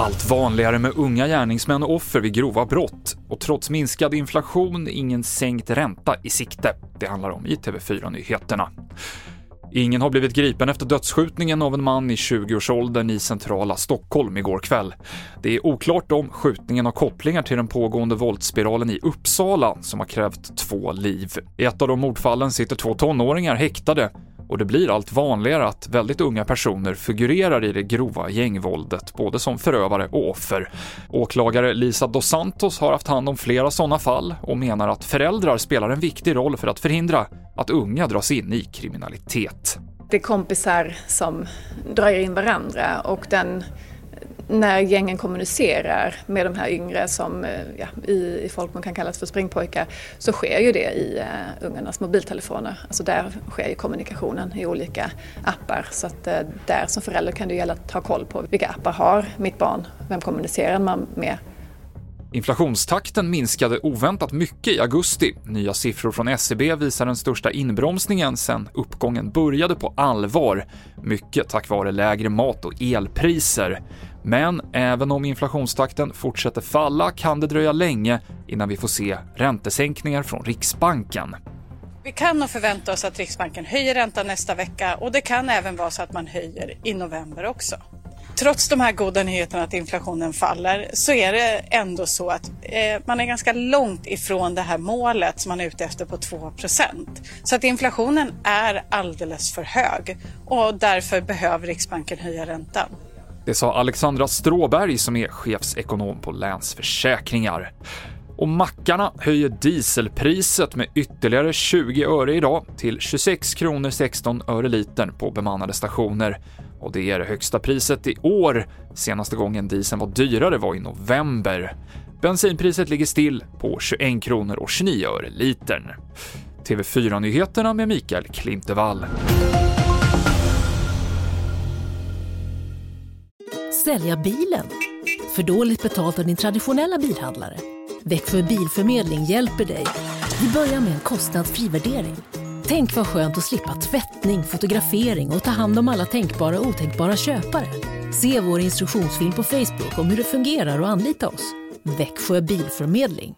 Allt vanligare med unga gärningsmän och offer vid grova brott och trots minskad inflation ingen sänkt ränta i sikte. Det handlar om i TV4-nyheterna. Ingen har blivit gripen efter dödsskjutningen av en man i 20-årsåldern i centrala Stockholm igår kväll. Det är oklart om skjutningen har kopplingar till den pågående våldsspiralen i Uppsala som har krävt två liv. I ett av de mordfallen sitter två tonåringar häktade och det blir allt vanligare att väldigt unga personer figurerar i det grova gängvåldet, både som förövare och offer. Åklagare Lisa dos Santos har haft hand om flera sådana fall och menar att föräldrar spelar en viktig roll för att förhindra att unga dras in i kriminalitet. Det är kompisar som drar in varandra och den när gängen kommunicerar med de här yngre som eh, ja, i, i folkmun kan kallas för springpojkar så sker ju det i uh, ungarnas mobiltelefoner. Alltså där sker ju kommunikationen i olika appar. Så att uh, där som förälder kan det gälla att ha koll på vilka appar har mitt barn, vem kommunicerar man med? Inflationstakten minskade oväntat mycket i augusti. Nya siffror från SCB visar den största inbromsningen sedan uppgången började på allvar, mycket tack vare lägre mat och elpriser. Men även om inflationstakten fortsätter falla kan det dröja länge innan vi får se räntesänkningar från Riksbanken. Vi kan nog förvänta oss att Riksbanken höjer räntan nästa vecka och det kan även vara så att man höjer i november också. Trots de här goda nyheterna att inflationen faller så är det ändå så att eh, man är ganska långt ifrån det här målet som man är ute efter på 2% Så att inflationen är alldeles för hög och därför behöver Riksbanken höja räntan. Det sa Alexandra Stråberg som är chefsekonom på Länsförsäkringar. Och mackarna höjer dieselpriset med ytterligare 20 öre idag till 26 kronor 16 öre litern på bemannade stationer. Och det är det högsta priset i år. Senaste gången dieseln var dyrare var i november. Bensinpriset ligger still på 21 kronor och 29 öre litern. TV4-nyheterna med Mikael Klintevall. Sälja bilen? För dåligt betalt av din traditionella bilhandlare? Växjö Bilförmedling hjälper dig. Vi börjar med en kostnadsfri värdering. Tänk vad skönt att slippa tvättning, fotografering och ta hand om alla tänkbara och otänkbara köpare. Se vår instruktionsfilm på Facebook om hur det fungerar och anlita oss. Växjö Bilförmedling.